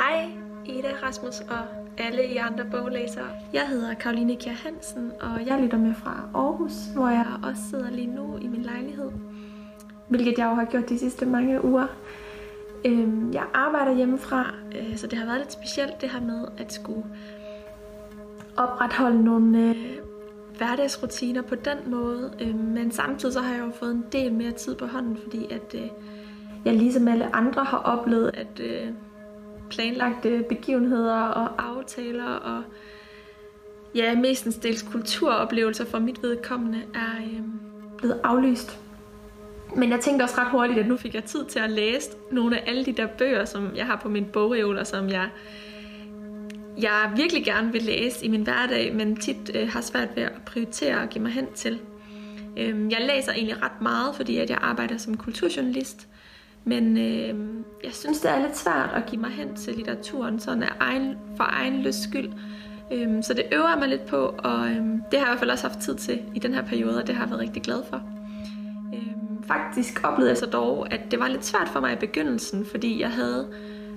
Hej Ida, Rasmus og alle I andre boglæsere. Jeg hedder Karoline Kjær Hansen, og jeg lytter med fra Aarhus, hvor jeg også sidder lige nu i min lejlighed. Hvilket jeg jo har gjort de sidste mange uger. Øhm, jeg arbejder hjemmefra, øh, så det har været lidt specielt det her med at skulle opretholde nogle øh, hverdagsrutiner på den måde. Øhm, men samtidig så har jeg jo fået en del mere tid på hånden, fordi at øh, jeg ligesom alle andre har oplevet, at øh, planlagte begivenheder og aftaler og ja, mestendels kulturoplevelser for mit vedkommende er øh, blevet aflyst. Men jeg tænkte også ret hurtigt, at nu fik jeg tid til at læse nogle af alle de der bøger, som jeg har på min bogreol, og som jeg, jeg virkelig gerne vil læse i min hverdag, men tit øh, har svært ved at prioritere og give mig hen til. Øh, jeg læser egentlig ret meget, fordi at jeg arbejder som kulturjournalist, men øh, jeg synes, det er lidt svært at give mig hen til litteraturen, sådan af egen, for egen lyst skyld. Øh, så det øver jeg mig lidt på, og øh, det har jeg i hvert fald også haft tid til i den her periode, og det har jeg været rigtig glad for. Øh, faktisk oplevede jeg så dog, at det var lidt svært for mig i begyndelsen, fordi jeg havde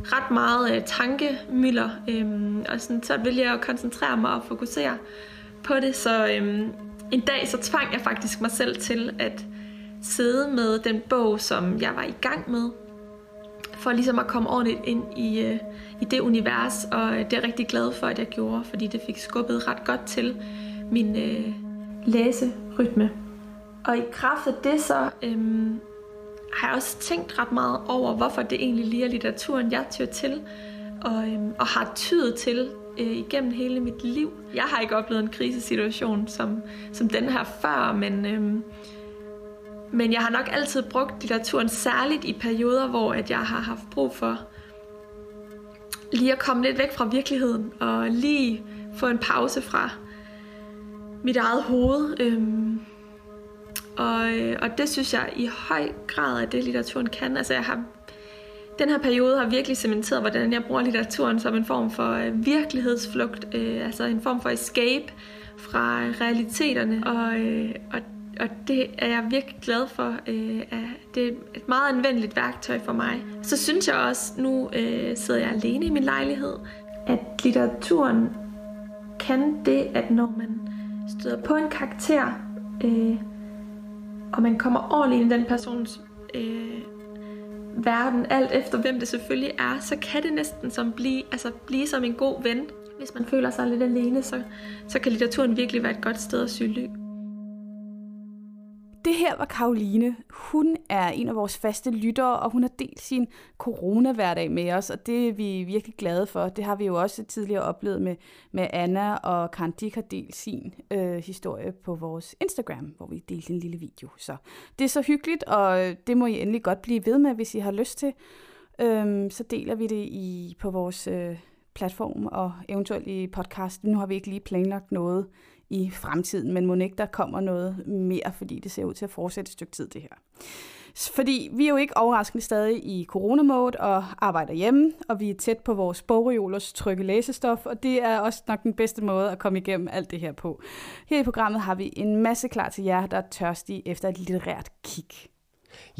ret meget øh, tankemøller, øh, og sådan, så ville jeg jo koncentrere mig og fokusere på det, så øh, en dag så tvang jeg faktisk mig selv til at sidde med den bog, som jeg var i gang med, for ligesom at komme ordentligt ind i, øh, i det univers, og øh, det er jeg rigtig glad for, at jeg gjorde, fordi det fik skubbet ret godt til min øh, læserytme. Og i kraft af det så øhm, har jeg også tænkt ret meget over, hvorfor det egentlig lige er litteraturen, jeg tyr til, og, øhm, og har tydet til øh, igennem hele mit liv. Jeg har ikke oplevet en krisesituation som, som den her før, men, øhm, men jeg har nok altid brugt litteraturen, særligt i perioder, hvor at jeg har haft brug for lige at komme lidt væk fra virkeligheden, og lige få en pause fra mit eget hoved. Øhm, og, øh, og det synes jeg i høj grad er det, litteraturen kan. Altså jeg har, den her periode har virkelig cementeret, hvordan jeg bruger litteraturen som en form for øh, virkelighedsflugt, øh, altså en form for escape fra realiteterne. Og, øh, og, og det er jeg virkelig glad for. Øh, det er et meget anvendeligt værktøj for mig. Så synes jeg også, nu øh, sidder jeg alene i min lejlighed, at litteraturen kan det, at når man støder på en karakter, øh, og man kommer ordentligt ind i den persons øh, verden, alt efter hvem det selvfølgelig er, så kan det næsten som blive, altså blive som en god ven. Hvis man føler sig lidt alene, så, så kan litteraturen virkelig være et godt sted at søge ly. Det her var Karoline. Hun er en af vores faste lyttere, og hun har delt sin corona-hverdag med os, og det er vi virkelig glade for. Det har vi jo også tidligere oplevet med, med Anna, og Kandik har delt sin øh, historie på vores Instagram, hvor vi delte en lille video. Så det er så hyggeligt, og det må I endelig godt blive ved med, hvis I har lyst til. Øhm, så deler vi det i på vores øh, platform og eventuelt i podcast. Nu har vi ikke lige planlagt noget i fremtiden, men må ikke der kommer noget mere, fordi det ser ud til at fortsætte et stykke tid, det her. Fordi vi er jo ikke overraskende stadig i coronamode og arbejder hjemme, og vi er tæt på vores bogreolers trygge læsestof, og det er også nok den bedste måde at komme igennem alt det her på. Her i programmet har vi en masse klar til jer, der er tørstige efter et litterært kig.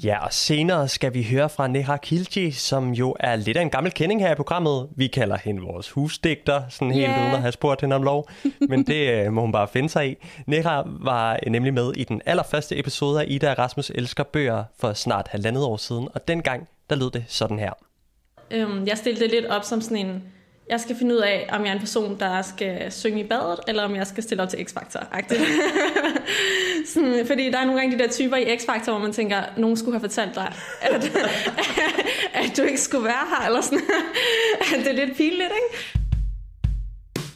Ja, og senere skal vi høre fra Neha Kilji, som jo er lidt af en gammel kending her i programmet. Vi kalder hende vores husdigter, sådan helt yeah. uden at have spurgt hende om lov. Men det øh, må hun bare finde sig i. Neha var nemlig med i den allerførste episode af Ida og Rasmus Elsker Bøger for snart halvandet år siden. Og dengang, der lød det sådan her. Øhm, jeg stillede det lidt op som sådan en jeg skal finde ud af, om jeg er en person, der skal synge i badet, eller om jeg skal stille op til X-Factor. sådan, fordi der er nogle gange de der typer i X-Factor, hvor man tænker, nogen skulle have fortalt dig, at, at du ikke skulle være her, eller sådan. det er lidt pinligt, ikke?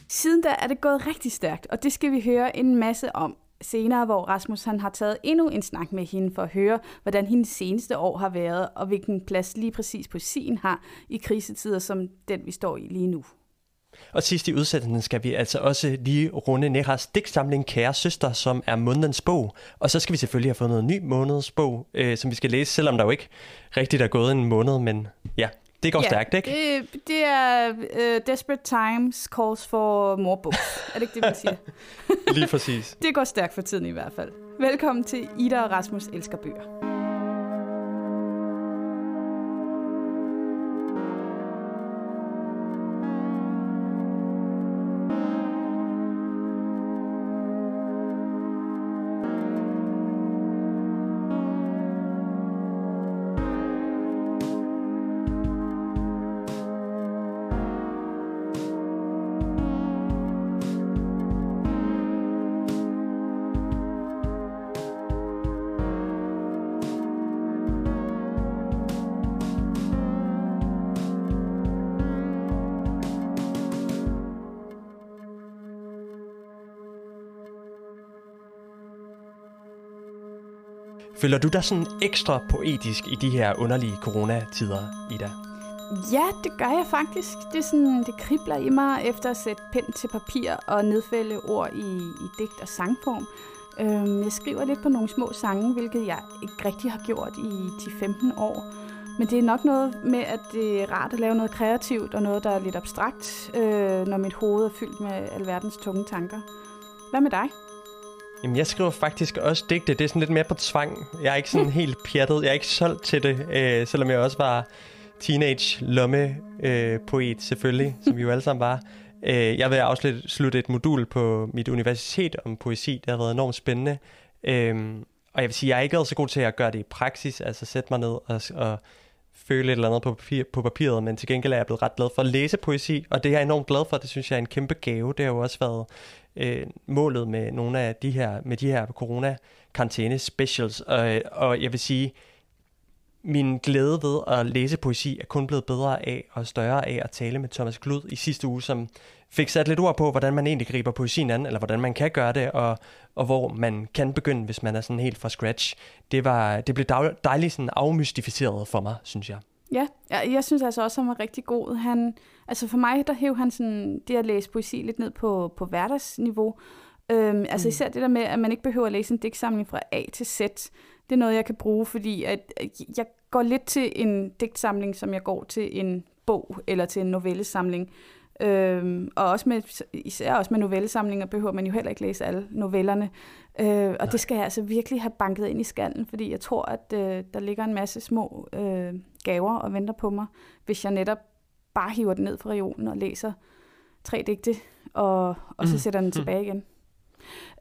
Siden da er det gået rigtig stærkt, og det skal vi høre en masse om senere, hvor Rasmus han har taget endnu en snak med hende for at høre, hvordan hendes seneste år har været, og hvilken plads lige præcis på sin har i krisetider som den, vi står i lige nu. Og sidst i udsendelsen skal vi altså også lige runde Neras digtsamling Kære Søster, som er månedens bog. Og så skal vi selvfølgelig have fået noget ny månedens bog, øh, som vi skal læse, selvom der jo ikke rigtigt er gået en måned, men ja, det går ja, stærkt, ikke? Det, det er uh, Desperate Times calls for more books. er det ikke det, man siger? Lige præcis. det går stærkt for tiden i hvert fald. Velkommen til Ida og Rasmus Elsker Bøger. Føler du dig sådan ekstra poetisk i de her underlige coronatider, Ida? Ja, det gør jeg faktisk. Det, er sådan, det kribler i mig efter at sætte pen til papir og nedfælde ord i, i digt og sangform. Øhm, jeg skriver lidt på nogle små sange, hvilket jeg ikke rigtig har gjort i 10-15 år. Men det er nok noget med, at det er rart at lave noget kreativt og noget, der er lidt abstrakt, øh, når mit hoved er fyldt med alverdens tunge tanker. Hvad med dig? Jamen, jeg skriver faktisk også digte. Det er sådan lidt mere på tvang. Jeg er ikke sådan helt pjattet. Jeg er ikke solgt til det, øh, selvom jeg også var teenage lomme øh, poet selvfølgelig, som vi jo alle sammen var. Øh, jeg vil afslutte et modul på mit universitet om poesi. Det har været enormt spændende. Øh, og jeg vil sige, jeg er ikke så god til at gøre det i praksis, altså sætte mig ned og, og føle et eller andet på, papir, på papiret, men til gengæld er jeg blevet ret glad for at læse poesi, og det er jeg enormt glad for, det synes jeg er en kæmpe gave. Det har jo også været øh, målet med nogle af de her, med de her corona karantæne specials, og, og jeg vil sige, min glæde ved at læse poesi er kun blevet bedre af og større af at tale med Thomas Glud i sidste uge, som fik sat lidt ord på, hvordan man egentlig griber poesien an, eller hvordan man kan gøre det, og, og hvor man kan begynde, hvis man er sådan helt fra scratch. Det, var, det blev dejligt sådan afmystificeret for mig, synes jeg. Ja, jeg, jeg synes altså også, at han var rigtig god. Han, altså for mig, der hæv han sådan, det at læse poesi lidt ned på, på hverdagsniveau. Øhm, altså mm. især det der med, at man ikke behøver at læse en digtsamling fra A til Z. Det er noget, jeg kan bruge, fordi at jeg går lidt til en digtsamling, som jeg går til en bog eller til en novellesamling. Øhm, og også med, især også med novellesamlinger behøver man jo heller ikke læse alle novellerne. Øh, og Nej. det skal jeg altså virkelig have banket ind i skallen, fordi jeg tror, at øh, der ligger en masse små øh, gaver og venter på mig, hvis jeg netop bare hiver den ned fra reolen og læser tre digte, og, og så mm. sætter den mm. tilbage igen.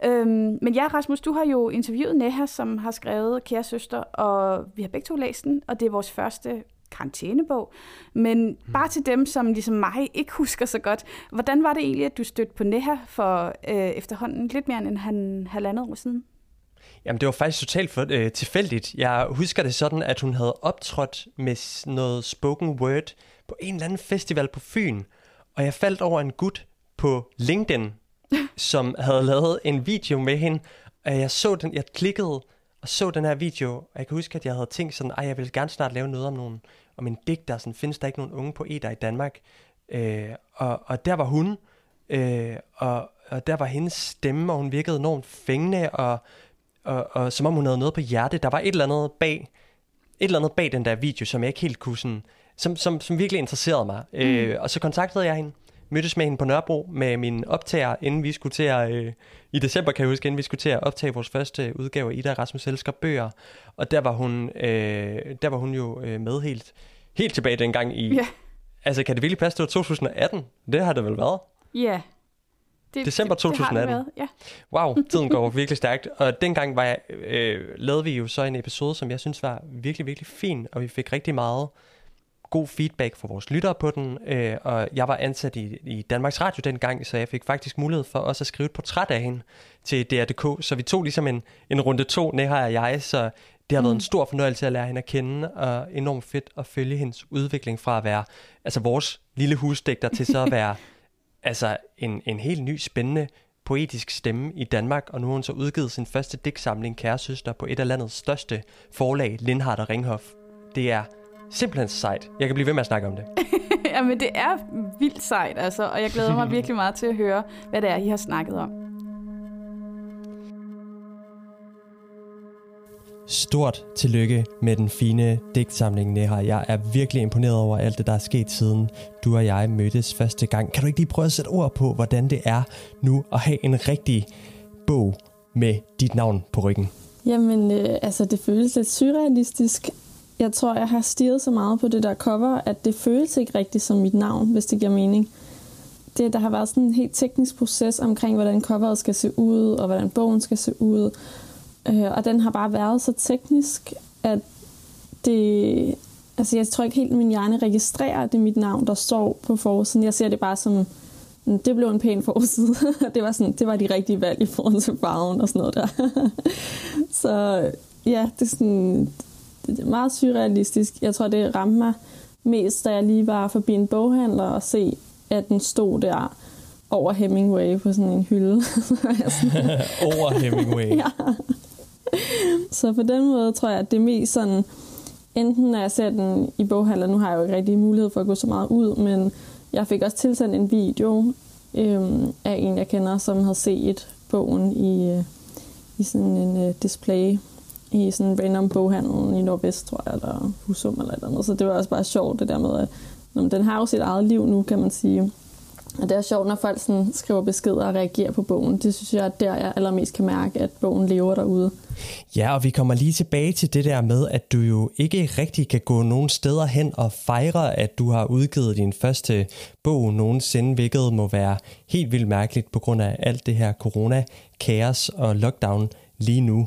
Øhm, men ja, Rasmus, du har jo interviewet Neha, som har skrevet Kære Søster, og vi har begge to læst den, og det er vores første karantænebog. Men mm. bare til dem, som ligesom mig ikke husker så godt, hvordan var det egentlig, at du stødte på Neha for øh, efterhånden lidt mere end en han, halvandet år siden? Jamen, det var faktisk totalt for, øh, tilfældigt. Jeg husker det sådan, at hun havde optrådt med noget spoken word på en eller anden festival på Fyn, og jeg faldt over en gut på LinkedIn, som havde lavet en video med hende, og jeg så den, jeg klikkede og så den her video, og jeg kan huske, at jeg havde tænkt sådan, at jeg vil gerne snart lave noget om, nogen, om en digter, sådan findes der ikke nogen unge poeter i Danmark. Øh, og, og der var hun, øh, og, og der var hendes stemme, og hun virkede enormt fængende, og, og, og som om hun havde noget på hjertet. Der var et eller andet bag, et eller andet bag den der video, som jeg ikke helt kunne sådan, som, som, som virkelig interesserede mig. Mm. Øh, og så kontaktede jeg hende, mødtes med hende på Nørrebro med min optager, inden vi skulle til at, øh, i december kan jeg huske, inden vi skulle til at optage vores første udgave af Ida Rasmus Elsker Bøger. Og der var hun, øh, der var hun jo øh, med helt, helt tilbage dengang i... Ja. Altså, kan det virkelig passe, det var 2018? Det har det vel været? Ja. Det, December 2018. Det, det ja. Wow, tiden går virkelig stærkt. Og dengang var jeg, øh, lavede vi jo så en episode, som jeg synes var virkelig, virkelig fin, og vi fik rigtig meget god feedback fra vores lyttere på den, øh, og jeg var ansat i, i Danmarks Radio dengang, så jeg fik faktisk mulighed for også at skrive et portræt af hende til DR.dk, så vi tog ligesom en, en runde to, Neha og jeg, så det har mm. været en mm. stor fornøjelse at lære hende at kende, og enormt fedt at følge hendes udvikling fra at være altså vores lille husdægter til så at være altså en, en helt ny, spændende poetisk stemme i Danmark, og nu har hun så udgivet sin første digtsamling, Kæresøster, på et af landets største forlag, Lindhardt og Ringhof. Det er Simpelthen sejt. Jeg kan blive ved med at snakke om det. Jamen, det er vildt sejt, altså, og jeg glæder mig virkelig meget til at høre, hvad det er, I har snakket om. Stort tillykke med den fine digtsamling, Neha. Jeg er virkelig imponeret over alt det, der er sket siden du og jeg mødtes første gang. Kan du ikke lige prøve at sætte ord på, hvordan det er nu at have en rigtig bog med dit navn på ryggen? Jamen, øh, altså det føles lidt surrealistisk jeg tror, jeg har stirret så meget på det der cover, at det føles ikke rigtigt som mit navn, hvis det giver mening. Det, der har været sådan en helt teknisk proces omkring, hvordan coveret skal se ud, og hvordan bogen skal se ud. Øh, og den har bare været så teknisk, at det... Altså, jeg tror ikke helt, at min hjerne registrerer, at det er mit navn, der står på forsiden. Jeg ser det bare som, det blev en pæn forside. det var, sådan, det var de rigtige valg i forhold til farven og sådan noget der. så ja, det er sådan, det er meget surrealistisk. Jeg tror, det ramte mig mest, da jeg lige var forbi en boghandler og se, at den stod der over Hemingway på sådan en hylde. over Hemingway? ja så på den måde tror jeg, at det er mest sådan, enten når jeg ser den i boghandler, nu har jeg jo ikke rigtig mulighed for at gå så meget ud, men jeg fik også tilsendt en video øhm, af en, jeg kender, som havde set bogen i, øh, i sådan en uh, display i sådan en random boghandel i Nordvest, tror jeg, eller Husum eller et eller andet. Så det var også bare sjovt, det der med, at den har jo sit eget liv nu, kan man sige. Og det er sjovt, når folk sådan skriver beskeder og reagerer på bogen. Det synes jeg er der, jeg allermest kan mærke, at bogen lever derude. Ja, og vi kommer lige tilbage til det der med, at du jo ikke rigtig kan gå nogen steder hen og fejre, at du har udgivet din første bog nogensinde, hvilket må være helt vildt mærkeligt på grund af alt det her corona-kaos og lockdown lige nu.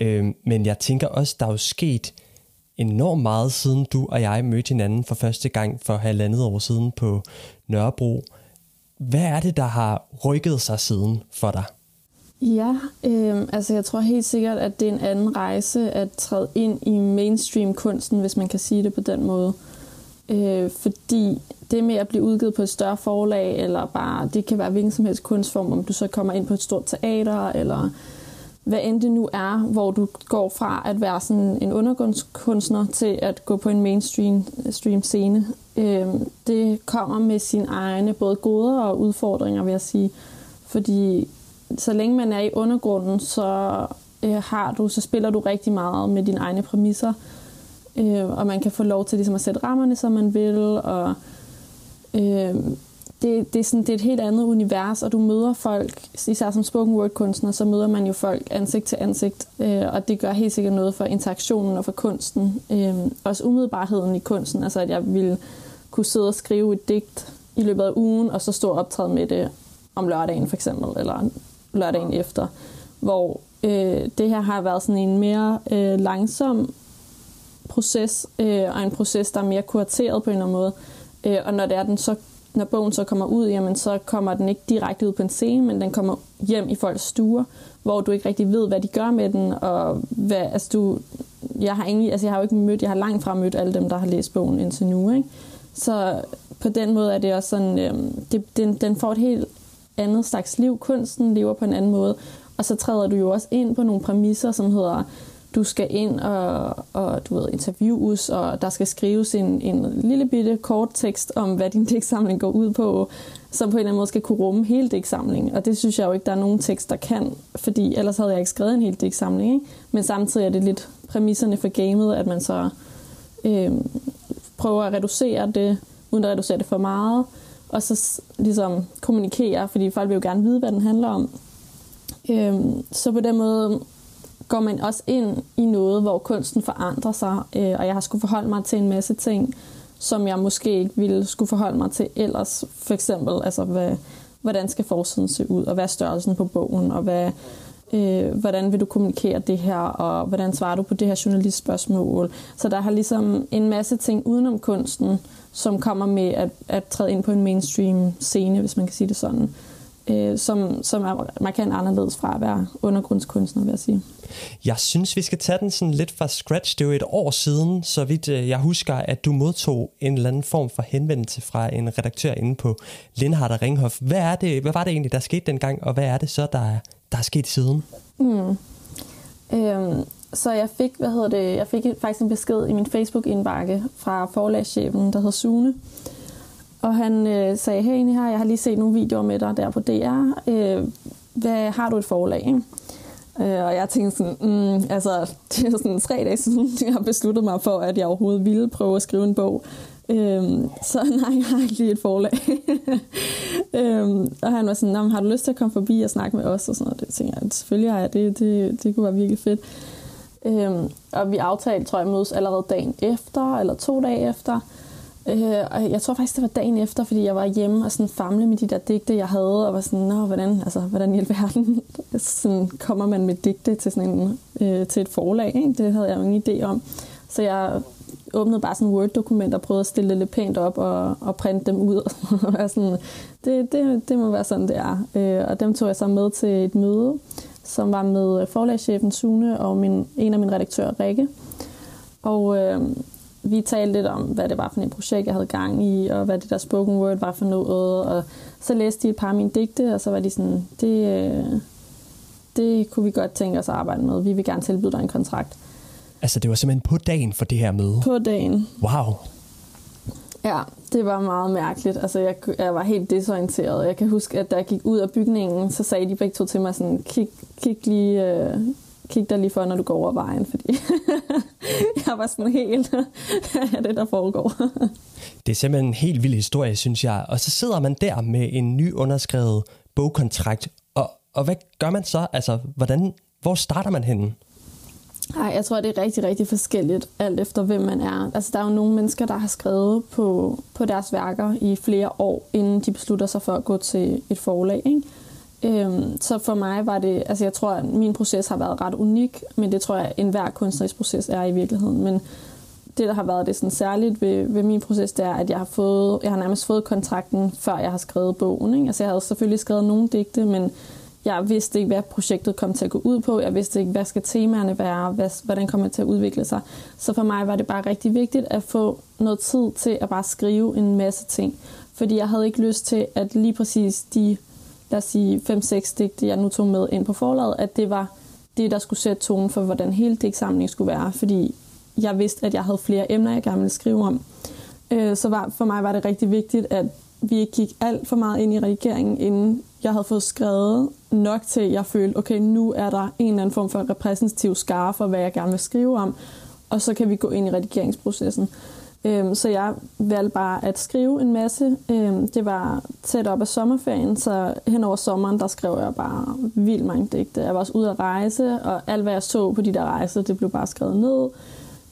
Øhm, men jeg tænker også, der er jo sket enormt meget, siden du og jeg mødte hinanden for første gang for halvandet år siden på Nørrebro. Hvad er det, der har rykket sig siden for dig? Ja, øh, altså jeg tror helt sikkert, at det er en anden rejse at træde ind i mainstream-kunsten, hvis man kan sige det på den måde. Øh, fordi det med at blive udgivet på et større forlag, eller bare, det kan være hvilken som helst kunstform, om du så kommer ind på et stort teater, eller hvad end det nu er, hvor du går fra at være sådan en undergrundskunstner til at gå på en mainstream øh, stream scene. Øh, det kommer med sin egne både goder og udfordringer, vil jeg sige. Fordi så længe man er i undergrunden, så øh, har du, så spiller du rigtig meget med dine egne præmisser. Øh, og man kan få lov til ligesom at sætte rammerne, som man vil, og øh, det, det, er sådan, det er et helt andet univers, og du møder folk, især som spoken word kunstner, så møder man jo folk ansigt til ansigt, øh, og det gør helt sikkert noget for interaktionen og for kunsten. Øh, også umiddelbarheden i kunsten, altså at jeg ville kunne sidde og skrive et digt i løbet af ugen, og så stå og optræde med det om lørdagen for eksempel, eller lørdagen efter, hvor øh, det her har været sådan en mere øh, langsom proces, øh, og en proces, der er mere kurateret på en eller anden måde. Øh, og når det er den så når bogen så kommer ud, jamen så kommer den ikke direkte ud på en scene, men den kommer hjem i folks stuer, hvor du ikke rigtig ved, hvad de gør med den, og hvad, altså du, jeg har egentlig, altså jeg har jo ikke mødt, jeg har langt fra mødt alle dem, der har læst bogen indtil nu, ikke? Så på den måde er det også sådan, øhm, det, den, den får et helt andet slags liv. Kunsten lever på en anden måde, og så træder du jo også ind på nogle præmisser, som hedder, du skal ind og, og du ved, interviews, og der skal skrives en, en lille bitte kort tekst om, hvad din digtsamling går ud på, som på en eller anden måde skal kunne rumme hele digtsamlingen. Og det synes jeg jo ikke, der er nogen tekst, der kan, fordi ellers havde jeg ikke skrevet en hel digtsamling. Ikke? Men samtidig er det lidt præmisserne for gamet, at man så øh, prøver at reducere det, uden at reducere det for meget, og så ligesom kommunikere, fordi folk vil jo gerne vide, hvad den handler om. Øh, så på den måde går man også ind i noget, hvor kunsten forandrer sig, øh, og jeg har skulle forholde mig til en masse ting, som jeg måske ikke ville skulle forholde mig til ellers. For eksempel, altså, hvad, hvordan skal forsiden se ud, og hvad er størrelsen på bogen, og hvad, øh, hvordan vil du kommunikere det her, og hvordan svarer du på det her journalistspørgsmål. Så der har ligesom en masse ting udenom kunsten, som kommer med at, at træde ind på en mainstream scene, hvis man kan sige det sådan øh, som, som er markant anderledes fra at være undergrundskunstner, vil jeg sige. Jeg synes, vi skal tage den sådan lidt fra scratch. Det er jo et år siden, så vidt øh, jeg husker, at du modtog en eller anden form for henvendelse fra en redaktør inde på Lindhardt og Ringhof. Hvad, er det, hvad var det egentlig, der skete dengang, og hvad er det så, der, der er sket siden? Mm. Øhm, så jeg fik, hvad hedder det, jeg fik faktisk en besked i min Facebook-indbakke fra forlagschefen, der hedder Sune, og han øh, sagde, hey her, jeg har lige set nogle videoer med dig der på DR. Øh, hvad har du et forlag? Ikke? Øh, og jeg tænkte sådan, mm, altså det er sådan tre dage siden, jeg har besluttet mig for, at jeg overhovedet ville prøve at skrive en bog. Øhm, så nej, jeg har ikke lige et forlag. øhm, og han var sådan, har du lyst til at komme forbi og snakke med os? Og sådan noget. Det tænkte jeg, selvfølgelig har jeg det. Det, det kunne være virkelig fedt. Øhm, og vi aftalte, tror jeg, mødes allerede dagen efter, eller to dage efter. Øh, og jeg tror faktisk, det var dagen efter, fordi jeg var hjemme og sådan famle med de der digte, jeg havde, og var sådan, Nå, hvordan, altså, hvordan i alverden sådan, kommer man med digte til, sådan en, øh, til et forlag? Ikke? Det havde jeg jo ingen idé om. Så jeg åbnede bare sådan Word-dokument og prøvede at stille det lidt pænt op og, og printe dem ud. og var sådan, det, det, det må være sådan, det er. Øh, og dem tog jeg så med til et møde, som var med forlagschefen Sune og min, en af mine redaktører, Rikke. Og øh, vi talte lidt om, hvad det var for et projekt, jeg havde gang i, og hvad det der spoken word var for noget. Og så læste de et par af mine digte, og så var de sådan, det, øh, det kunne vi godt tænke os at arbejde med. Vi vil gerne tilbyde dig en kontrakt. Altså, det var simpelthen på dagen for det her møde? På dagen. Wow. Ja, det var meget mærkeligt. Altså, jeg, jeg var helt desorienteret. Jeg kan huske, at da jeg gik ud af bygningen, så sagde de begge to til mig sådan, kig, kig lige... Øh, kig dig lige for, når du går over vejen, fordi jeg var sådan helt, hvad er det, der foregår? det er simpelthen en helt vild historie, synes jeg. Og så sidder man der med en ny underskrevet bogkontrakt, og, og hvad gør man så? Altså, hvordan, hvor starter man henne? Nej, jeg tror, det er rigtig, rigtig forskelligt, alt efter hvem man er. Altså, der er jo nogle mennesker, der har skrevet på, på deres værker i flere år, inden de beslutter sig for at gå til et forlag. Ikke? Øhm, så for mig var det, altså jeg tror, at min proces har været ret unik, men det tror jeg, at enhver kunstnerisk proces er i virkeligheden. Men det, der har været det sådan særligt ved, ved min proces, det er, at jeg har, fået, jeg har nærmest fået kontrakten, før jeg har skrevet bogen. Ikke? Altså jeg havde selvfølgelig skrevet nogle digte, men jeg vidste ikke, hvad projektet kom til at gå ud på. Jeg vidste ikke, hvad skal temaerne være, hvad, hvordan kommer det til at udvikle sig. Så for mig var det bare rigtig vigtigt at få noget tid til at bare skrive en masse ting. Fordi jeg havde ikke lyst til, at lige præcis de, lad os sige, 5-6 digte, jeg nu tog med ind på forlaget, at det var det, der skulle sætte tonen for, hvordan hele digtsamlingen skulle være. Fordi jeg vidste, at jeg havde flere emner, jeg gerne ville skrive om. Øh, så var, for mig var det rigtig vigtigt, at vi ikke gik alt for meget ind i redigeringen, inden jeg havde fået skrevet nok til, at jeg følte, okay, nu er der en eller anden form for repræsentativ skare for, hvad jeg gerne vil skrive om, og så kan vi gå ind i redigeringsprocessen. Øhm, så jeg valgte bare at skrive en masse. Øhm, det var tæt op af sommerferien, så hen over sommeren, der skrev jeg bare vildt mange digte. Jeg var også ude at rejse, og alt hvad jeg så på de der rejser, det blev bare skrevet ned.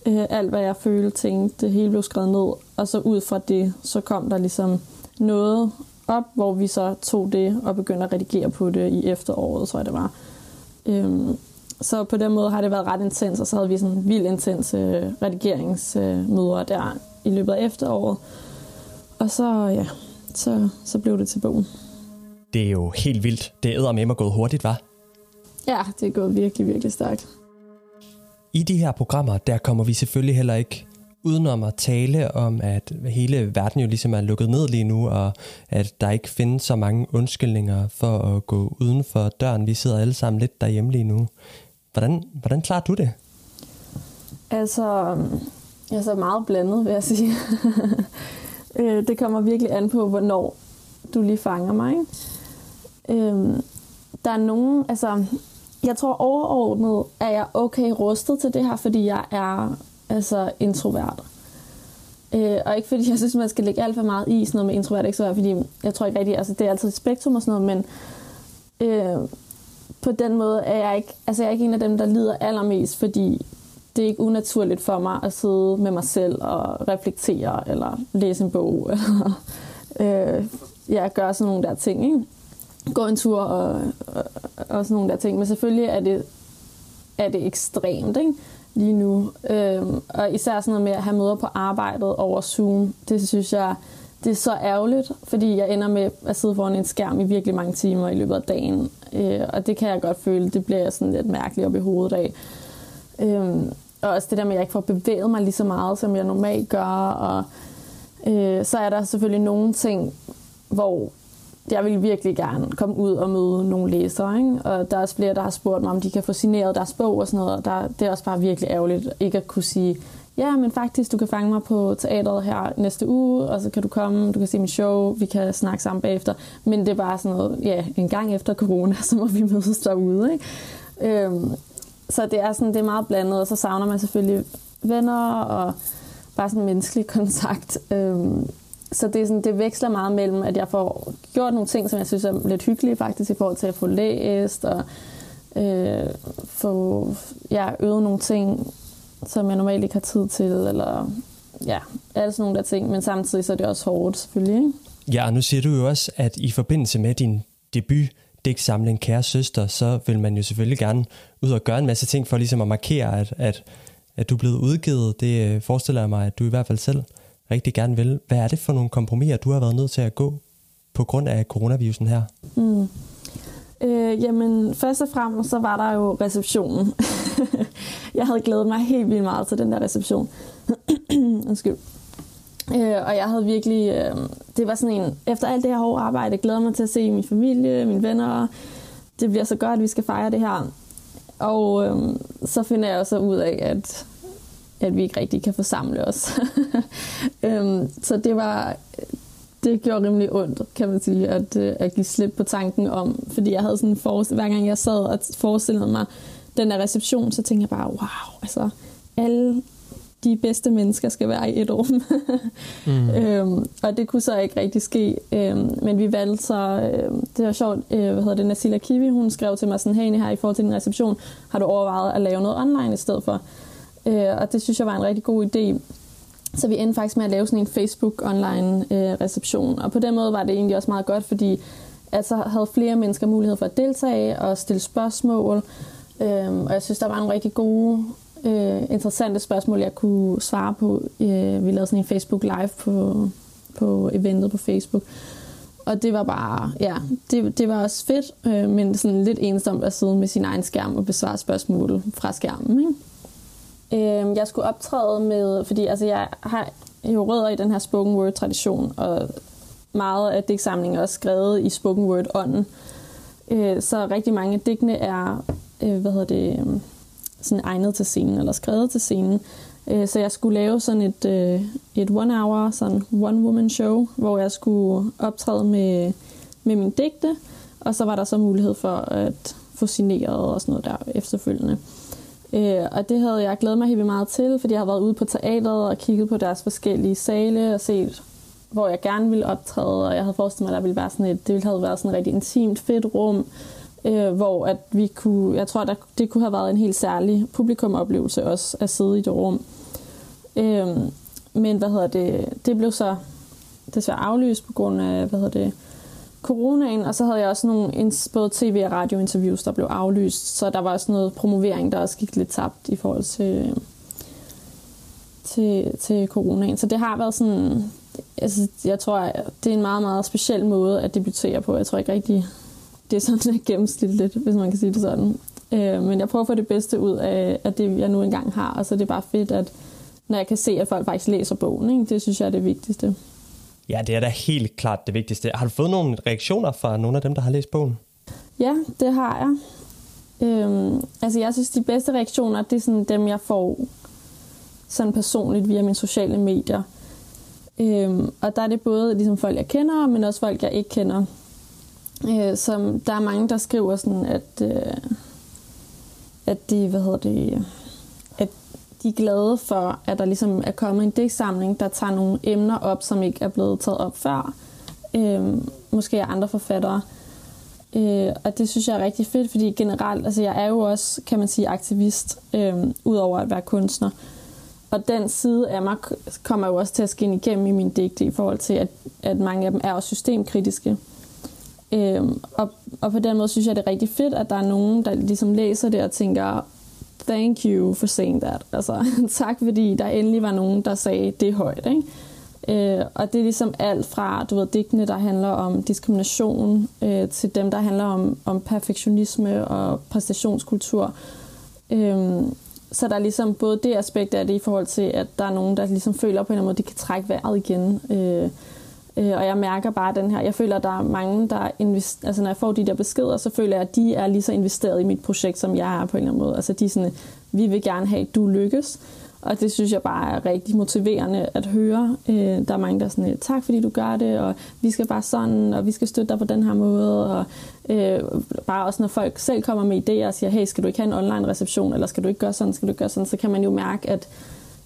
Øh, alt hvad jeg følte, tænkte, det hele blev skrevet ned. Og så ud fra det, så kom der ligesom noget op, hvor vi så tog det og begyndte at redigere på det i efteråret, tror jeg det var. Øhm, så på den måde har det været ret intens, og så havde vi sådan vildt intense øh, redigeringsmøder der i løbet af efteråret. Og så, ja, så, så blev det til bogen. Det er jo helt vildt. Det er med mig gået hurtigt, var? Ja, det er gået virkelig, virkelig stærkt. I de her programmer, der kommer vi selvfølgelig heller ikke udenom at tale om, at hele verden jo ligesom er lukket ned lige nu, og at der ikke findes så mange undskyldninger for at gå uden for døren. Vi sidder alle sammen lidt derhjemme lige nu. Hvordan, hvordan klarer du det? Altså, jeg er så meget blandet, vil jeg sige. Øh, det kommer virkelig an på, hvornår du lige fanger mig. Øhm, der er nogen, altså, jeg tror overordnet, er jeg okay rustet til det her, fordi jeg er altså introvert. Øh, og ikke fordi jeg synes, man skal lægge alt for meget i sådan noget med introvert ekstrovert, fordi jeg tror ikke rigtig, altså det er altid et spektrum og sådan noget, men øh, på den måde er jeg ikke, altså jeg er ikke en af dem, der lider allermest, fordi det er ikke unaturligt for mig at sidde med mig selv og reflektere, eller læse en bog, eller øh, ja, gøre sådan nogle der ting, ikke? gå en tur og, og, og sådan nogle der ting. Men selvfølgelig er det, er det ekstremt, ikke? lige nu. Øh, og især sådan noget med at have møder på arbejdet over Zoom, det synes jeg, det er så ærgerligt, fordi jeg ender med at sidde foran en skærm i virkelig mange timer i løbet af dagen. Øh, og det kan jeg godt føle, det bliver sådan lidt mærkeligt op i hovedet af. Øh, og også det der med, at jeg ikke får bevæget mig lige så meget, som jeg normalt gør. Og øh, så er der selvfølgelig nogle ting, hvor jeg vil virkelig gerne komme ud og møde nogle læsere. Ikke? Og der er også flere, der har spurgt mig, om de kan få signeret deres bog og sådan noget. Og der, det er også bare virkelig ærgerligt ikke at kunne sige, ja, men faktisk, du kan fange mig på teateret her næste uge, og så kan du komme, du kan se min show, vi kan snakke sammen bagefter. Men det er bare sådan noget, ja, en gang efter corona, så må vi mødes derude. Ikke? Øhm, så det er, sådan, det er meget blandet, og så savner man selvfølgelig venner og bare sådan menneskelig kontakt. Øhm, så det, er sådan, det veksler meget mellem, at jeg får gjort nogle ting, som jeg synes er lidt hyggelige faktisk, i forhold til at få læst og øh, få ja, øvet nogle ting, som jeg normalt ikke har tid til, eller ja, alle sådan nogle der ting, men samtidig så er det også hårdt selvfølgelig. Ikke? Ja, og nu siger du jo også, at i forbindelse med din debut, digtsamling Kære Søster, så vil man jo selvfølgelig gerne ud og gøre en masse ting for ligesom at markere, at, at, at du er blevet udgivet. Det øh, forestiller jeg mig, at du i hvert fald selv rigtig gerne vil. Hvad er det for nogle kompromiser, du har været nødt til at gå på grund af coronavirusen her? Mm. Øh, jamen, først og fremmest så var der jo receptionen. jeg havde glædet mig helt vildt meget til den der reception. Undskyld. Øh, og jeg havde virkelig, øh, det var sådan en, efter alt det her hårde arbejde, glæder mig til at se min familie, mine venner, det bliver så godt, at vi skal fejre det her. Og øh, så finder jeg også ud af, at, at vi ikke rigtig kan forsamle os. øh, så det var det gjorde rimelig ondt, kan man sige, at, øh, at give slip på tanken om, fordi jeg havde sådan en forestilling, hver gang jeg sad og forestillede mig den der reception, så tænkte jeg bare, wow, altså alle de bedste mennesker skal være i et rum. mm. øhm, og det kunne så ikke rigtig ske. Øhm, men vi valgte så, øh, det var sjovt, øh, hvad hedder det, Nasila Kiwi, hun skrev til mig sådan, hey her i forhold til din reception, har du overvejet at lave noget online i stedet for? Øh, og det synes jeg var en rigtig god idé. Så vi endte faktisk med at lave sådan en Facebook online øh, reception. Og på den måde var det egentlig også meget godt, fordi at så havde flere mennesker mulighed for at deltage og stille spørgsmål. øh, og jeg synes, der var nogle rigtig gode, øh, interessante spørgsmål, jeg kunne svare på. Øh, vi lavede sådan en Facebook Live på, på eventet på Facebook. Og det var bare, ja, det, det var også fedt, øh, men sådan lidt ensomt at sidde med sin egen skærm og besvare spørgsmål fra skærmen. Ikke? Øh, jeg skulle optræde med, fordi altså, jeg har jo rødder i den her spoken word tradition, og meget af digtsamlingen er også skrevet i spoken word ånden. Øh, så rigtig mange af digtene er, øh, hvad hedder det, øhm, sådan egnet til scenen, eller skrevet til scenen. Øh, så jeg skulle lave sådan et, øh, et one hour, sådan one woman show, hvor jeg skulle optræde med, med min digte, og så var der så mulighed for at få signeret og sådan noget der efterfølgende. Øh, og det havde jeg glædet mig helt meget til, fordi jeg havde været ude på teateret og kigget på deres forskellige sale og set, hvor jeg gerne ville optræde, og jeg havde forestillet mig, at der ville være sådan et, det ville have været sådan et rigtig intimt, fedt rum, øh, hvor at vi kunne, jeg tror, at det kunne have været en helt særlig publikumoplevelse også at sidde i det rum. Øh, men hvad hedder det, det blev så desværre aflyst på grund af, hvad hedder det, coronaen, og så havde jeg også nogle både tv- og radiointerviews, der blev aflyst, så der var også noget promovering, der også gik lidt tabt i forhold til, til, til coronaen. Så det har været sådan, altså, jeg tror, det er en meget, meget speciel måde at debutere på. Jeg tror ikke rigtig, det er sådan lidt gennemsnitligt, hvis man kan sige det sådan. Øh, men jeg prøver at få det bedste ud af, af det, jeg nu engang har, og så er det bare fedt, at når jeg kan se, at folk faktisk læser bogen, ikke? det synes jeg er det vigtigste. Ja, det er da helt klart det vigtigste. Har du fået nogle reaktioner fra nogle af dem, der har læst bogen? Ja, det har jeg. Øhm, altså jeg synes, de bedste reaktioner, det er sådan dem, jeg får sådan personligt via mine sociale medier. Øhm, og der er det både ligesom folk, jeg kender, men også folk, jeg ikke kender. Øh, som, der er mange, der skriver sådan, at, øh, at de, hvad hedder det, de er glade for, at der ligesom er kommet en digtsamling, der tager nogle emner op, som ikke er blevet taget op før. Øh, måske af andre forfattere. Øh, og det synes jeg er rigtig fedt, fordi generelt, altså jeg er jo også, kan man sige, aktivist, øh, udover at være kunstner. Og den side af mig kommer jo også til at skinne igennem i min digte i forhold til, at, at mange af dem er også systemkritiske. Øhm, og, og på den måde synes jeg, det er rigtig fedt, at der er nogen, der ligesom læser det og tænker, thank you for saying that. Altså, tak fordi der endelig var nogen, der sagde det højt. Ikke? Øh, og det er ligesom alt fra, du ved, digtene, der handler om diskrimination, øh, til dem, der handler om, om perfektionisme og præstationskultur. Øh, så der er ligesom både det aspekt af det i forhold til, at der er nogen, der ligesom føler på en eller anden måde, de kan trække vejret igen. Øh, Øh, og jeg mærker bare den her, jeg føler, at der er mange, der investerer, altså når jeg får de der beskeder, så føler jeg, at de er lige så investeret i mit projekt, som jeg er på en eller anden måde. Altså de er sådan, vi vil gerne have, at du lykkes. Og det synes jeg bare er rigtig motiverende at høre. Øh, der er mange, der er sådan, øh, tak fordi du gør det, og vi skal bare sådan, og vi skal støtte dig på den her måde. Og øh, bare også når folk selv kommer med idéer og siger, hey, skal du ikke have en online reception, eller skal du ikke gøre sådan, skal du ikke gøre sådan, så kan man jo mærke, at,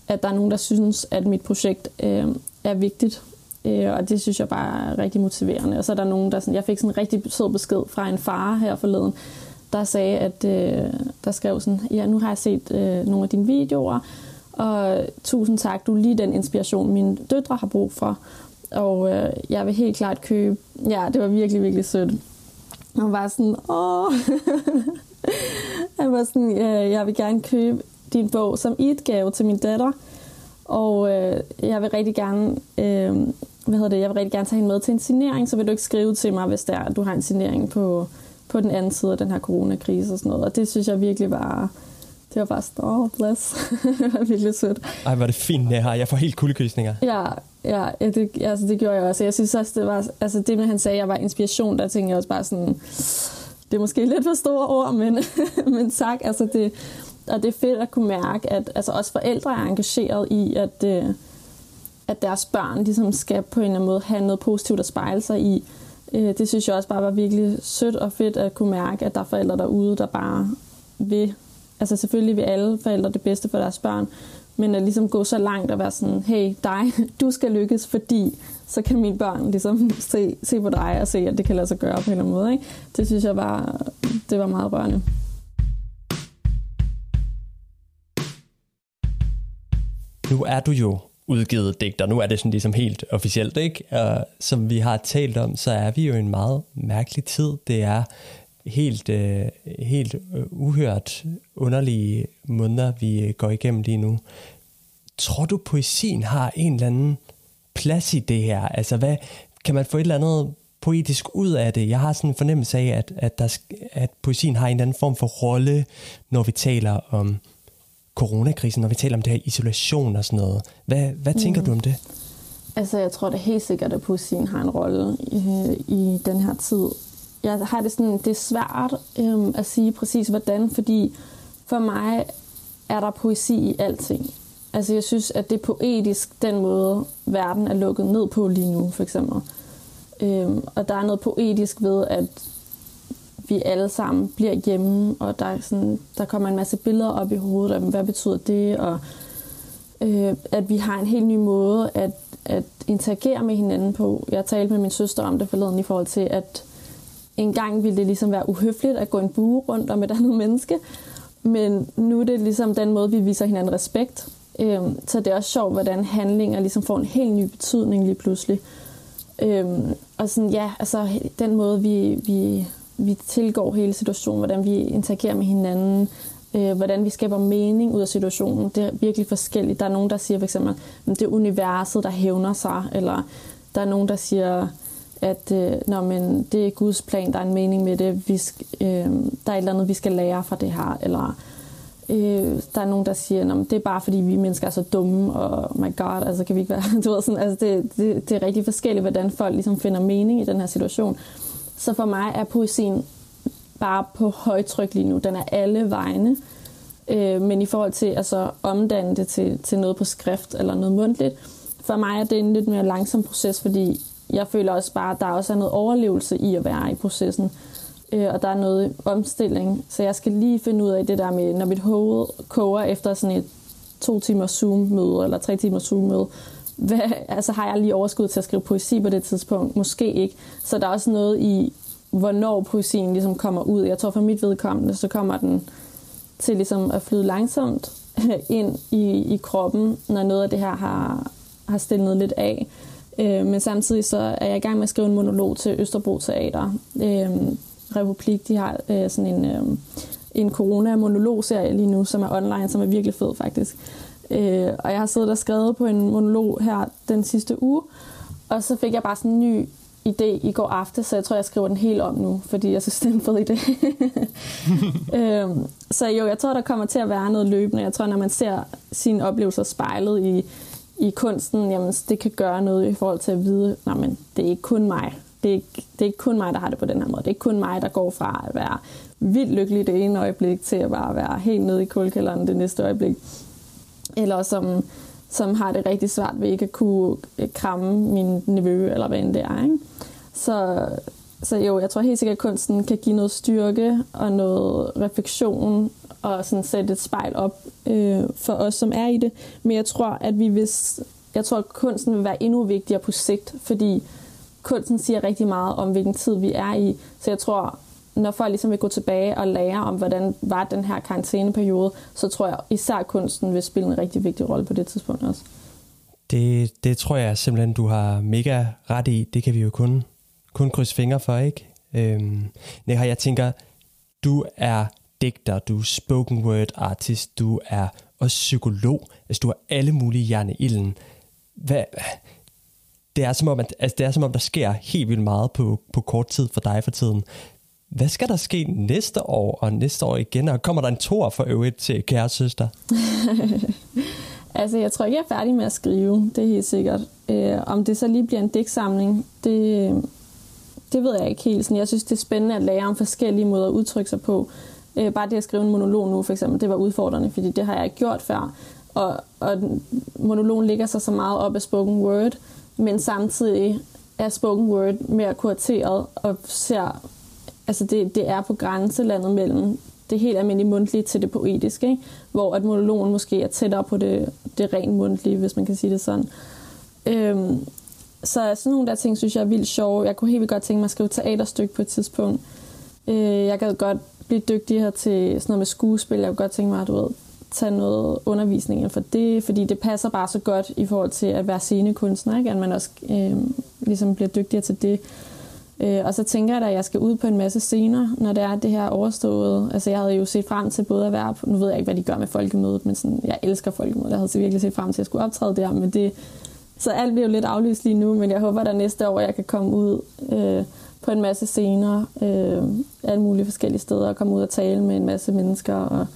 at der er nogen, der synes, at mit projekt øh, er vigtigt. Øh, og det synes jeg bare er rigtig motiverende. Og så er der nogen, der sådan, jeg fik sådan en rigtig sød besked fra en far her forleden, der sagde, at øh, der skrev sådan, ja, nu har jeg set øh, nogle af dine videoer, og tusind tak, du er lige den inspiration, mine døtre har brug for. Og øh, jeg vil helt klart købe, ja, det var virkelig, virkelig sødt. Han var sådan, åh, han var sådan, ja, jeg vil gerne købe din bog som et gave til min datter. Og øh, jeg vil rigtig gerne øh, hvad hedder det, jeg vil rigtig gerne tage hende med til en signering, så vil du ikke skrive til mig, hvis der er, du har en signering på, på den anden side af den her coronakrise og sådan noget. Og det synes jeg virkelig var, det var bare sådan, oh, bless. det var virkelig sødt. Ej, var det fint, det her. Jeg får helt kuldekysninger. Ja, ja det, altså, det gjorde jeg også. Jeg synes også, det var, altså det, når han sagde, at jeg var inspiration, der tænkte jeg også bare sådan, det er måske lidt for store ord, men, men tak. Altså det, og det er fedt at kunne mærke, at altså også forældre er engageret i, at, øh, at deres børn ligesom skal på en eller anden måde have noget positivt at spejle sig i. Øh, det synes jeg også bare var virkelig sødt og fedt at kunne mærke, at der er forældre derude, der bare vil, altså selvfølgelig vil alle forældre det bedste for deres børn, men at ligesom gå så langt og være sådan, hey dig, du skal lykkes, fordi så kan mine børn ligesom se, se på dig og se, at det kan lade sig gøre på en eller anden måde. Ikke? Det synes jeg var, det var meget rørende. Nu er du jo udgivet digter. Nu er det sådan ligesom helt officielt, ikke? Og som vi har talt om, så er vi jo i en meget mærkelig tid. Det er helt, øh, helt øh, uhørt underlige måneder, vi øh, går igennem lige nu. Tror du, poesien har en eller anden plads i det her? Altså, hvad, kan man få et eller andet poetisk ud af det? Jeg har sådan en fornemmelse af, at, at, der, at poesien har en eller anden form for rolle, når vi taler om coronakrisen, når vi taler om det her isolation og sådan noget. Hvad, hvad tænker mm. du om det? Altså, jeg tror da helt sikkert, at poesien har en rolle i, i den her tid. Jeg har det sådan, det er svært øhm, at sige præcis hvordan, fordi for mig er der poesi i alting. Altså, jeg synes, at det er poetisk, den måde, verden er lukket ned på lige nu, for eksempel. Øhm, og der er noget poetisk ved, at vi alle sammen bliver hjemme, og der, er sådan, der kommer en masse billeder op i hovedet af, hvad betyder det, og øh, at vi har en helt ny måde at, at interagere med hinanden på. Jeg talte med min søster om det forleden i forhold til, at en gang ville det ligesom være uhøfligt at gå en bue rundt om et andet menneske, men nu er det ligesom den måde, vi viser hinanden respekt. Øh, så det er også sjovt, hvordan handlinger ligesom får en helt ny betydning lige pludselig. Øhm, og sådan, ja, altså den måde, vi, vi vi tilgår hele situationen, hvordan vi interagerer med hinanden, øh, hvordan vi skaber mening ud af situationen. Det er virkelig forskelligt. Der er nogen, der siger for eksempel, at det er universet, der hævner sig, eller der er nogen, der siger, at øh, når, men det er Guds plan, der er en mening med det, vi skal, øh, der er et eller andet, vi skal lære fra det her, eller øh, der er nogen, der siger, at det er bare fordi, vi mennesker er så dumme, og my god, altså kan vi ikke være, du ved, sådan, altså det, det, det er rigtig forskelligt, hvordan folk ligesom finder mening i den her situation. Så for mig er poesien bare på højtryk lige nu. Den er alle vegne. Øh, men i forhold til altså, at så omdanne det til, til noget på skrift eller noget mundtligt, for mig er det en lidt mere langsom proces, fordi jeg føler også bare, at der også er noget overlevelse i at være i processen. Øh, og der er noget omstilling. Så jeg skal lige finde ud af det der med, når mit hoved koger efter sådan et to timer Zoom-møde eller tre timer Zoom-møde, hvad, altså har jeg lige overskud til at skrive poesi på det tidspunkt? Måske ikke. Så der er også noget i, hvornår poesien ligesom kommer ud. Jeg tror for mit vedkommende, så kommer den til ligesom at flyde langsomt ind i, i kroppen, når noget af det her har, har stillet lidt af. Øh, men samtidig så er jeg i gang med at skrive en monolog til Østerbro Teater. Øh, Republik, de har øh, sådan en, øh, en corona-monologserie lige nu, som er online, som er virkelig fed faktisk. Øh, og jeg har siddet og skrevet på en monolog her den sidste uge, og så fik jeg bare sådan en ny idé i går aftes, så jeg tror, jeg skriver den helt om nu, fordi jeg synes, det er en fed idé. øhm, så jo, jeg tror, der kommer til at være noget løbende. Jeg tror, når man ser sine oplevelser spejlet i, i kunsten, jamen, det kan gøre noget i forhold til at vide, nej, men det er ikke kun mig. Det er, ikke, det er ikke kun mig, der har det på den her måde. Det er ikke kun mig, der går fra at være vildt lykkelig det ene øjeblik, til at bare være helt nede i kulkælderen det næste øjeblik eller som, som har det rigtig svært ved ikke at kunne øh, kramme min nevø, eller hvad end det er. Ikke? Så, så jo, jeg tror helt sikkert, at kunsten kan give noget styrke og noget refleksion og sådan sætte et spejl op øh, for os, som er i det. Men jeg tror, at vi hvis, jeg tror, at kunsten vil være endnu vigtigere på sigt, fordi kunsten siger rigtig meget om, hvilken tid vi er i. Så jeg tror, når folk ligesom vil gå tilbage og lære om, hvordan var den her karantæneperiode, så tror jeg især kunsten vil spille en rigtig vigtig rolle på det tidspunkt også. Det, det tror jeg simpelthen, du har mega ret i. Det kan vi jo kun, kun krydse fingre for, ikke? Øhm, Neha, jeg tænker, du er digter, du er spoken word artist, du er også psykolog, altså du har alle mulige hjerne i ilden. Hvad, det er som om, at, altså det er som om, der sker helt vildt meget på, på kort tid for dig for tiden. Hvad skal der ske næste år og næste år igen? Og kommer der en tor for øvrigt til kære søster? altså, jeg tror ikke, jeg er færdig med at skrive. Det er helt sikkert. Øh, om det så lige bliver en digtsamling, det, det ved jeg ikke helt. Sådan, jeg synes, det er spændende at lære om forskellige måder at udtrykke sig på. Øh, bare det at skrive en monolog nu, for eksempel, det var udfordrende, fordi det har jeg ikke gjort før. Og, og monologen ligger sig så meget op af spoken word, men samtidig er spoken word mere kurateret og ser, altså det, det er på grænselandet mellem det helt almindelige mundtlige til det poetiske, ikke? hvor at monologen måske er tættere på det, det rent mundtlige, hvis man kan sige det sådan. Øhm, så sådan nogle der ting, synes jeg er vildt sjove. Jeg kunne helt vildt godt tænke mig at skrive teaterstykke på et tidspunkt. Øh, jeg gad godt blive dygtigere til sådan noget med skuespil. Jeg kunne godt tænke mig at du ved, tage noget undervisning inden for det, fordi det passer bare så godt i forhold til at være scenekunstner, ikke? at man også øh, ligesom bliver dygtigere til det. Øh, og så tænker jeg da, at jeg skal ud på en masse scener, når det er det her overstået. Altså jeg havde jo set frem til både at være på, nu ved jeg ikke, hvad de gør med folkemødet, men sådan, jeg elsker folkemødet. Jeg havde virkelig set frem til, at jeg skulle optræde der, men det, så alt bliver jo lidt aflyst lige nu, men jeg håber, at næste år, jeg kan komme ud øh, på en masse scener, øh, alle mulige forskellige steder, og komme ud og tale med en masse mennesker. Og,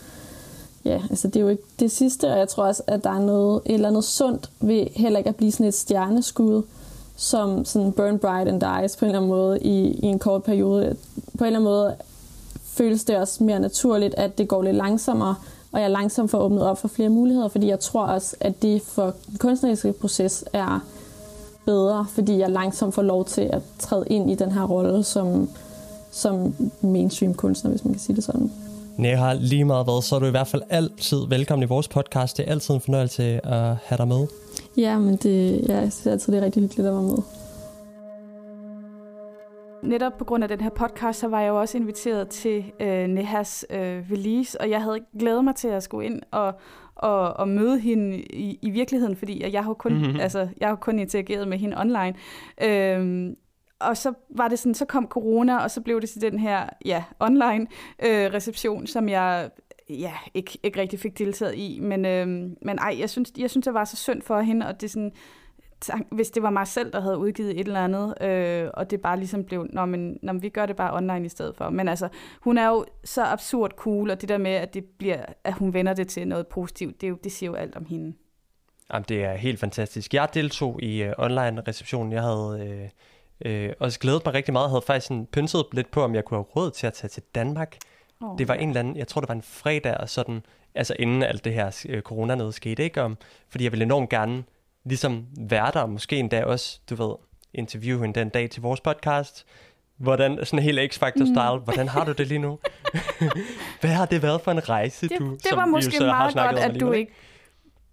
ja, altså det er jo ikke det sidste, og jeg tror også, at der er noget, et eller andet sundt ved heller ikke at blive sådan et stjerneskud, som sådan burn bright and dies på en eller anden måde i, i en kort periode. På en eller anden måde føles det også mere naturligt, at det går lidt langsommere, og jeg langsomt får åbnet op for flere muligheder, fordi jeg tror også, at det for den kunstneriske proces er bedre, fordi jeg langsomt får lov til at træde ind i den her rolle som, som mainstream kunstner, hvis man kan sige det sådan. Neha, lige meget hvad, så er du i hvert fald altid velkommen i vores podcast. Det er altid en fornøjelse at have dig med. Ja, men det, ja, jeg synes altid, det er rigtig hyggeligt at være med. Netop på grund af den her podcast, så var jeg jo også inviteret til øh, Nehas øh, release, og jeg havde glædet mig til at skulle ind og, og, og møde hende i, i virkeligheden, fordi jeg har kun, mm-hmm. altså, jeg har kun interageret med hende online. Øhm, og så var det sådan, så kom corona, og så blev det til den her ja, online øh, reception, som jeg ja, ikke, ikke rigtig fik deltaget i. Men, øh, men ej, jeg synes, jeg synes, det var så synd for hende, og det er sådan, hvis det var mig selv, der havde udgivet et eller andet, øh, og det bare ligesom blev, når men, når vi gør det bare online i stedet for. Men altså, hun er jo så absurd cool, og det der med, at, det bliver, at hun vender det til noget positivt, det, er jo, det siger jo alt om hende. Jamen, det er helt fantastisk. Jeg deltog i øh, online-receptionen. Jeg havde øh, uh, uh, også glædet mig rigtig meget. Jeg havde faktisk sådan pynset lidt på, om jeg kunne have råd til at tage til Danmark. Oh, det var en eller anden, jeg tror det var en fredag, og sådan, altså inden alt det her uh, corona skete, ikke? Om, fordi jeg ville enormt gerne ligesom være der, måske endda også, du ved, interviewe hende den dag til vores podcast. Hvordan, sådan helt X-Factor-style, mm. hvordan har du det lige nu? Hvad har det været for en rejse, det, du Det var måske meget godt, at du ikke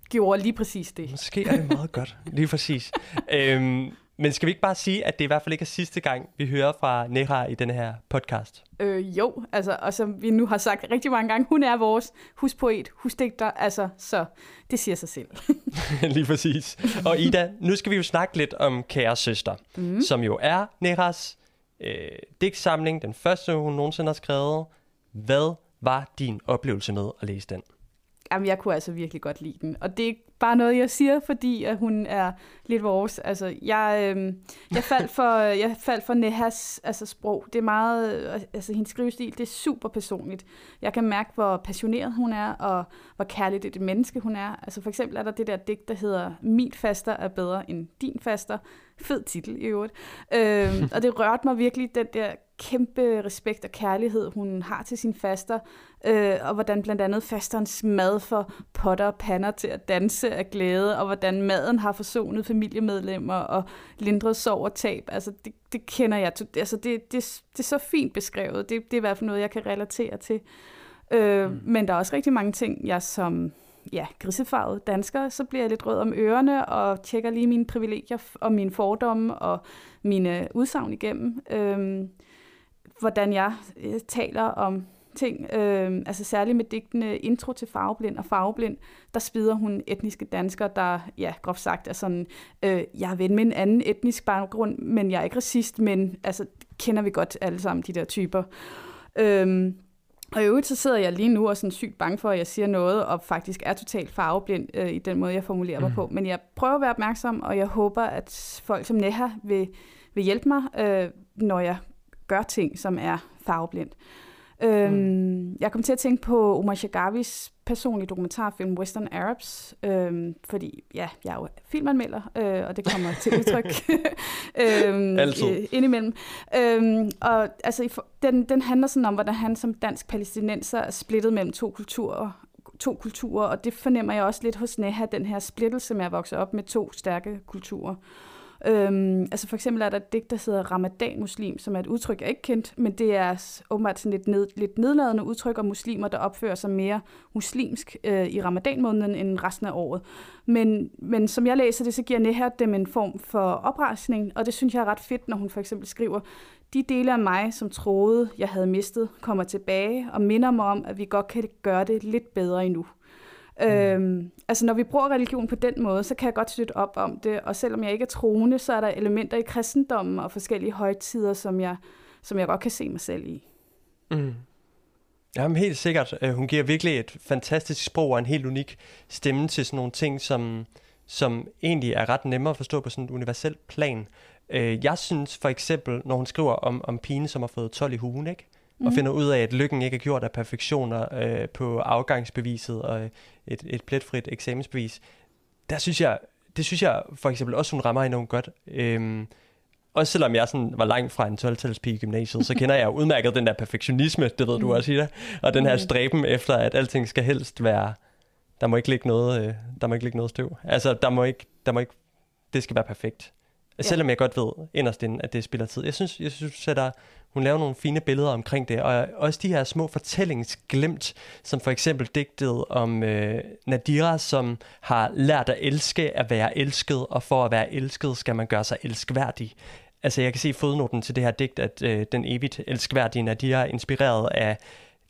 gjorde lige præcis det. Måske er det meget godt, lige præcis. øhm, men skal vi ikke bare sige, at det i hvert fald ikke er sidste gang, vi hører fra Neha i denne her podcast? Øh, jo, altså, og som vi nu har sagt rigtig mange gange, hun er vores huspoet, husdigter, altså, så det siger sig selv. Lige præcis. Og Ida, nu skal vi jo snakke lidt om Kære Søster, mm. som jo er Nehas øh, digtsamling, den første, hun nogensinde har skrevet. Hvad var din oplevelse med at læse den? Jamen, jeg kunne altså virkelig godt lide den. Og det er bare noget, jeg siger, fordi at hun er lidt vores. Altså, jeg, øh, jeg, faldt for, jeg faldt for Nehas altså, sprog. Det er meget, øh, altså hendes skrivestil, det er super personligt. Jeg kan mærke, hvor passioneret hun er, og hvor kærligt et menneske hun er. Altså for eksempel er der det der digt, der hedder Min faster er bedre end din faster. Fed titel i øvrigt. Øh, og det rørte mig virkelig, den der kæmpe respekt og kærlighed, hun har til sin faster, øh, og hvordan blandt andet fasterens mad for potter og pander til at danse af glæde, og hvordan maden har forsonet familiemedlemmer og lindret sorg og tab. Altså, det, det kender jeg. Altså, det, det, det er så fint beskrevet. Det, det er i hvert fald noget, jeg kan relatere til. Øh, mm. Men der er også rigtig mange ting, jeg som ja, grisefarvet dansker, så bliver jeg lidt rød om ørerne og tjekker lige mine privilegier og mine fordomme og mine udsagn igennem. Øh, hvordan jeg øh, taler om ting, øh, altså særligt med digtene Intro til farveblind og farveblind, der spider hun etniske danskere, der, ja, groft sagt er sådan, øh, jeg er ven med en anden etnisk baggrund, men jeg er ikke racist, men altså, kender vi godt alle sammen, de der typer. Øh, og i øvrigt så sidder jeg lige nu og er sådan sygt bange for, at jeg siger noget, og faktisk er totalt farveblind øh, i den måde, jeg formulerer mm. mig på. Men jeg prøver at være opmærksom, og jeg håber, at folk som Neha vil, vil hjælpe mig, øh, når jeg gør ting, som er farveblind. Øhm, mm. Jeg kom til at tænke på Omar Shagavis personlige dokumentarfilm Western Arabs, øh, fordi ja, jeg er jo filmanmelder, øh, og det kommer til udtryk øh, Altid. indimellem. Øh, og altså, den, den handler sådan om, hvordan han som dansk palæstinenser er splittet mellem to kulturer, to kulturer, og det fornemmer jeg også lidt hos Neha, den her splittelse med at vokse op med to stærke kulturer. Øhm, altså for eksempel er der et digt, der hedder Ramadan Muslim, som er et udtryk, jeg ikke kendt, men det er åbenbart sådan lidt, ned, lidt nedladende udtryk om muslimer, der opfører sig mere muslimsk øh, i ramadan-måneden end resten af året. Men, men som jeg læser det, så giver Neher dem en form for oprejsning, og det synes jeg er ret fedt, når hun for eksempel skriver, de dele af mig, som troede, jeg havde mistet, kommer tilbage og minder mig om, at vi godt kan gøre det lidt bedre endnu. Mm. Øhm, altså når vi bruger religion på den måde, så kan jeg godt støtte op om det, og selvom jeg ikke er troende, så er der elementer i kristendommen og forskellige højtider, som jeg, som jeg godt kan se mig selv i. Mm. Jamen helt sikkert. Øh, hun giver virkelig et fantastisk sprog og en helt unik stemme til sådan nogle ting, som, som egentlig er ret nemmere at forstå på sådan et universelt plan. Øh, jeg synes for eksempel, når hun skriver om, om pigen, som har fået 12 i hugen, ikke? Mm. og finder ud af, at lykken ikke er gjort af perfektioner øh, på afgangsbeviset og et, et pletfrit eksamensbevis, der synes jeg, det synes jeg for eksempel også, hun rammer enormt godt. Øhm, også selvom jeg sådan var langt fra en 12-talspige i gymnasiet, så kender jeg udmærket den der perfektionisme, det ved mm. du også, Ida, og den her mm. stræben efter, at alting skal helst være, der må ikke ligge noget, øh, der må ikke ligge noget støv. Altså, der må ikke, der må ikke, det skal være perfekt. Ja. Selvom jeg godt ved inderst inden, at det spiller tid. Jeg synes, jeg synes at der, hun laver nogle fine billeder omkring det, og også de her små fortællingsglimt, som for eksempel digtet om øh, Nadira, som har lært at elske at være elsket, og for at være elsket skal man gøre sig elskværdig. Altså jeg kan se i fodnoten til det her digt, at øh, den evigt elskværdige Nadira er inspireret af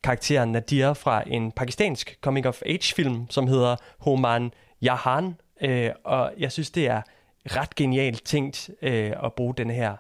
karakteren Nadir fra en pakistansk coming-of-age-film, som hedder Homan Jahan, øh, og jeg synes, det er ret genialt tænkt øh, at bruge den her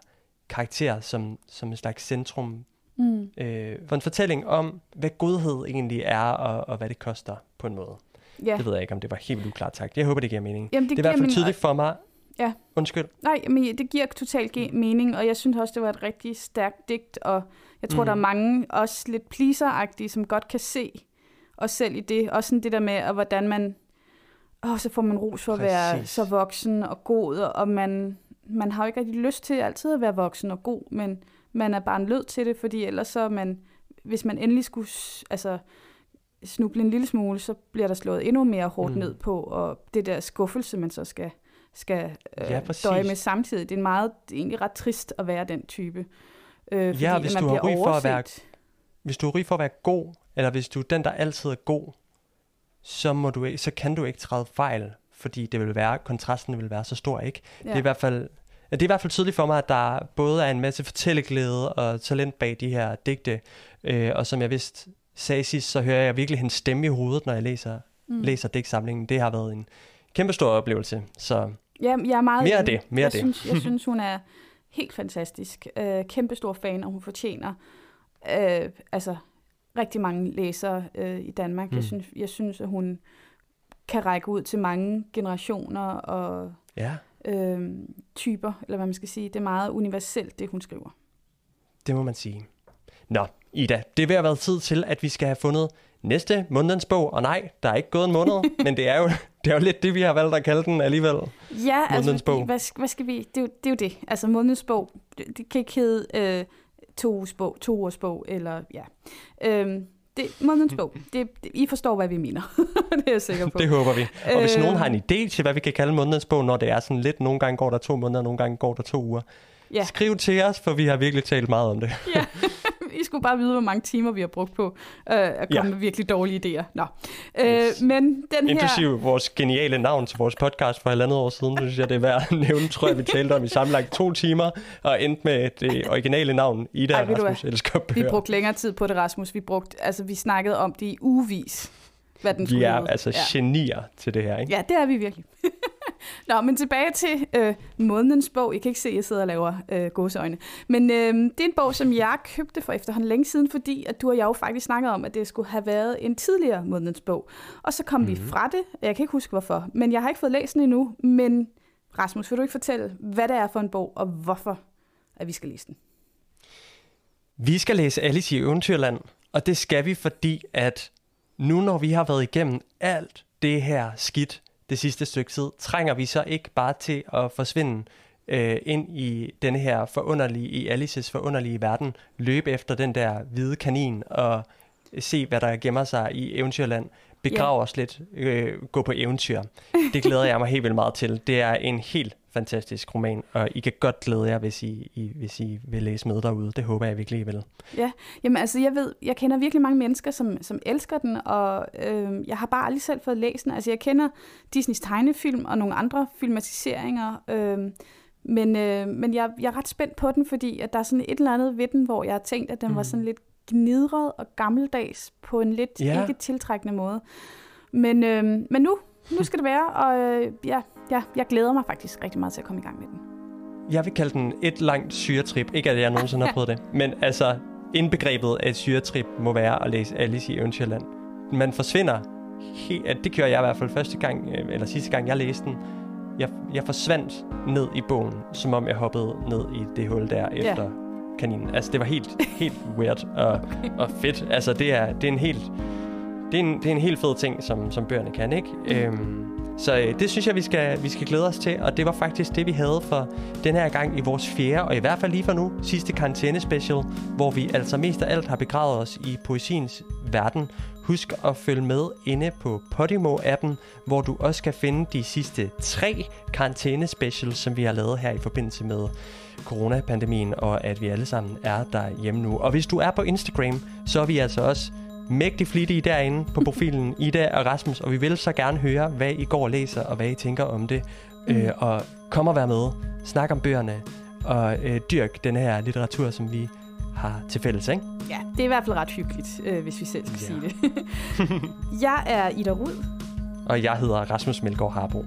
karakter som, som en slags centrum mm. øh, for en fortælling om, hvad godhed egentlig er, og, og hvad det koster på en måde. Ja. Det ved jeg ikke, om det var helt uklart sagt. Jeg håber, det giver mening. Jamen, det, det er i hvert fald tydeligt for mig. Ja. Undskyld. Nej, men det giver totalt mm. mening, og jeg synes også, det var et rigtig stærkt digt, og jeg tror, mm. der er mange også lidt pleaser som godt kan se os selv i det. Også sådan det der med, og hvordan man åh, så får man ros for Præcis. at være så voksen og god, og man, man har jo ikke rigtig lyst til altid at være voksen og god, men man er bare nødt til det, fordi ellers så man, hvis man endelig skulle altså, snuble en lille smule, så bliver der slået endnu mere hårdt mm. ned på, og det der skuffelse, man så skal, skal øh, ja, døje med samtidig. Det er meget, det er egentlig ret trist at være den type. Øh, fordi ja, hvis man du har ry for at være, hvis du har ry for at være god, eller hvis du er den, der altid er god, så, må du, så kan du ikke træde fejl, fordi det vil være, kontrasten vil være så stor, ikke? Ja. Det er i hvert fald det er i hvert fald tydeligt for mig, at der både er en masse fortælleglæde og talent bag de her digte, øh, og som jeg vist sagde sidst, så hører jeg virkelig hendes stemme i hovedet, når jeg læser, mm. læser digtsamlingen. Det har været en kæmpe stor oplevelse, så ja, jeg er meget mere af det. Mere jeg, det. Synes, jeg synes, hun er helt fantastisk. Øh, kæmpe stor fan, og hun fortjener øh, altså rigtig mange læsere øh, i Danmark. Mm. Jeg, synes, jeg synes, at hun kan række ud til mange generationer og ja. øh, typer, eller hvad man skal sige. Det er meget universelt, det hun skriver. Det må man sige. Nå, Ida, det vil have været tid til, at vi skal have fundet næste månedens bog. Og nej, der er ikke gået en måned, men det er, jo, det er jo lidt det, vi har valgt at kalde den alligevel. Ja, altså, bog. Hvad, hvad skal vi... Det er, jo, det er jo det. Altså, månedens bog, det, det kan ikke hedde... Øh, to ugers bog, to ugers bog, eller ja. Øhm, det, månedens bog. Det, det, I forstår, hvad vi mener. det er jeg sikker på. Det håber vi. Og hvis øh, nogen har en idé til, hvad vi kan kalde månedens bog, når det er sådan lidt, nogle gange går der to måneder, nogle gange går der to uger, ja. skriv til os, for vi har virkelig talt meget om det. ja. I skulle bare vide, hvor mange timer vi har brugt på øh, at komme ja. med virkelig dårlige idéer. Nå. Øh, yes. men den her... Inklusive vores geniale navn til vores podcast for halvandet år siden, synes jeg, det er værd at nævne, tror jeg, vi talte om i sammenlagt to timer, og endte med det originale navn, Ida Ej, Rasmus elsker Vi brugte længere tid på det, Rasmus. Vi, brugte, altså, vi snakkede om det i ugevis hvad den skulle Vi er altså ja. genier til det her, ikke? Ja, det er vi virkelig. Nå, men tilbage til øh, månedens bog. Jeg kan ikke se, at jeg sidder og laver øh, gåseøjne. Men øh, det er en bog, som jeg købte for efterhånden længe siden, fordi at du og jeg jo faktisk snakkede om, at det skulle have været en tidligere månedens bog. Og så kom mm-hmm. vi mhm. fra det. Jeg kan ikke huske, hvorfor. Men jeg har ikke fået læst den endnu. Men Rasmus, vil du ikke fortælle, hvad det er for en bog, og hvorfor at vi skal læse den? Vi skal læse Alice i Eventyrland, og det skal vi, fordi at nu når vi har været igennem alt det her skidt det sidste stykke tid, trænger vi så ikke bare til at forsvinde øh, ind i den her forunderlige, i Alices forunderlige verden, løbe efter den der hvide kanin og se, hvad der gemmer sig i Eventyrland, begrave yeah. os lidt, øh, gå på eventyr. Det glæder jeg mig helt vildt meget til. Det er en helt fantastisk roman, og I kan godt glæde jer, hvis I, I, hvis I vil læse med derude. Det håber jeg virkelig, I vil. Ja, jamen altså jeg ved, jeg kender virkelig mange mennesker, som, som elsker den, og øh, jeg har bare aldrig selv fået læst den. Altså jeg kender Disneys tegnefilm og nogle andre filmatiseringer, øh, men, øh, men jeg, jeg er ret spændt på den, fordi at der er sådan et eller andet ved den, hvor jeg har tænkt, at den mm. var sådan lidt gnidret og gammeldags på en lidt ja. ikke tiltrækkende måde. Men, øh, men nu, nu skal det være, og øh, ja, ja, jeg glæder mig faktisk rigtig meget til at komme i gang med den. Jeg vil kalde den et langt syretrip. Ikke at jeg nogensinde har prøvet det, men altså indbegrebet af et syretrip må være at læse Alice i Eventyrland. Man forsvinder helt, det gjorde jeg i hvert fald første gang, øh, eller sidste gang jeg læste den. Jeg, jeg forsvandt ned i bogen, som om jeg hoppede ned i det hul der efter. Kaninen. Altså det var helt, helt weird og, okay. og fedt. Altså det er, det er en helt, det er en, det er en helt fed ting, som, som bøgerne kan, ikke? Mm. Øhm, så øh, det synes jeg, vi skal, vi skal glæde os til, og det var faktisk det, vi havde for den her gang i vores fjerde, og i hvert fald lige for nu, sidste karantæne-special, hvor vi altså mest af alt har begravet os i poesiens verden. Husk at følge med inde på Podimo-appen, hvor du også kan finde de sidste tre karantæne-specials, som vi har lavet her i forbindelse med coronapandemien, og at vi alle sammen er der hjemme nu. Og hvis du er på Instagram, så er vi altså også mægtig flittige derinde på profilen, Ida og Rasmus, og vi vil så gerne høre, hvad I går og læser, og hvad I tænker om det. Mm. Øh, og kom og vær med, snak om bøgerne, og øh, dyrk den her litteratur, som vi har til fælles, ikke? Ja, det er i hvert fald ret hyggeligt, øh, hvis vi selv skal ja. sige det. jeg er Ida Rud. Og jeg hedder Rasmus Melgaard Harbo.